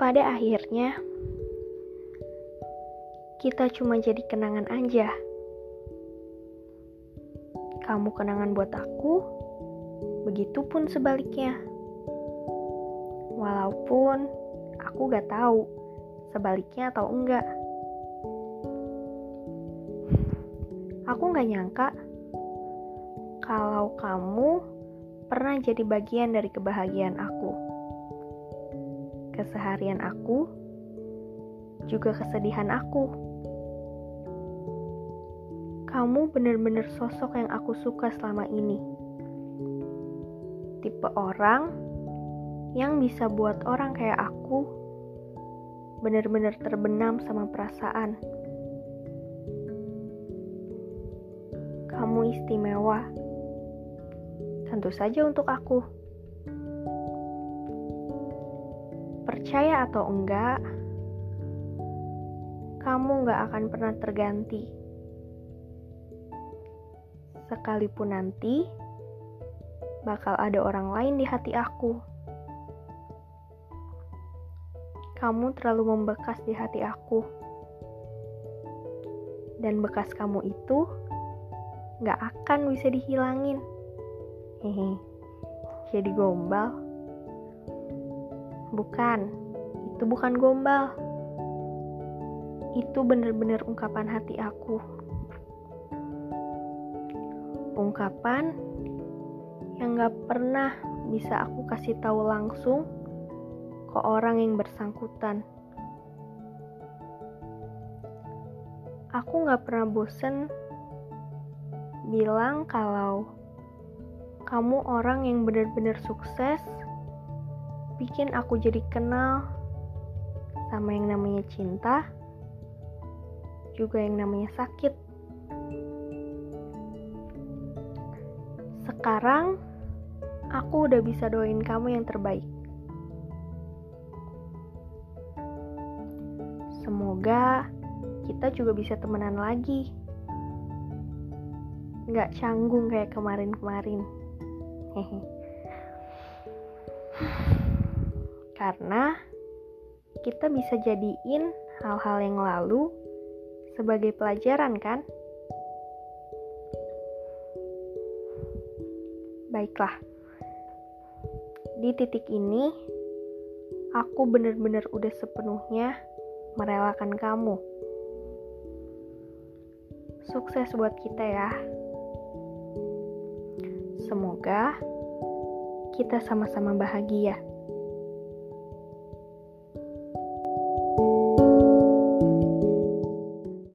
pada akhirnya kita cuma jadi kenangan aja. Kamu kenangan buat aku, begitupun sebaliknya. Walaupun aku gak tahu sebaliknya atau enggak. Aku gak nyangka kalau kamu pernah jadi bagian dari kebahagiaan aku. Keseharian aku, juga kesedihan aku. Kamu benar-benar sosok yang aku suka selama ini. Tipe orang yang bisa buat orang kayak aku benar-benar terbenam sama perasaan. Kamu istimewa tentu saja untuk aku. Percaya atau enggak, kamu gak akan pernah terganti. Sekalipun nanti bakal ada orang lain di hati aku. Kamu terlalu membekas di hati aku, dan bekas kamu itu gak akan bisa dihilangin. Hehe, jadi gombal? Bukan, itu bukan gombal. Itu bener-bener ungkapan hati aku. Ungkapan yang gak pernah bisa aku kasih tahu langsung ke orang yang bersangkutan. Aku gak pernah bosen bilang kalau kamu orang yang benar-benar sukses, bikin aku jadi kenal sama yang namanya cinta, juga yang namanya sakit. Sekarang aku udah bisa doain kamu yang terbaik. Semoga kita juga bisa temenan lagi. Gak canggung kayak kemarin-kemarin. Karena kita bisa jadiin hal-hal yang lalu sebagai pelajaran kan? Baiklah. Di titik ini aku benar-benar udah sepenuhnya merelakan kamu. Sukses buat kita ya. Semoga kita sama-sama bahagia.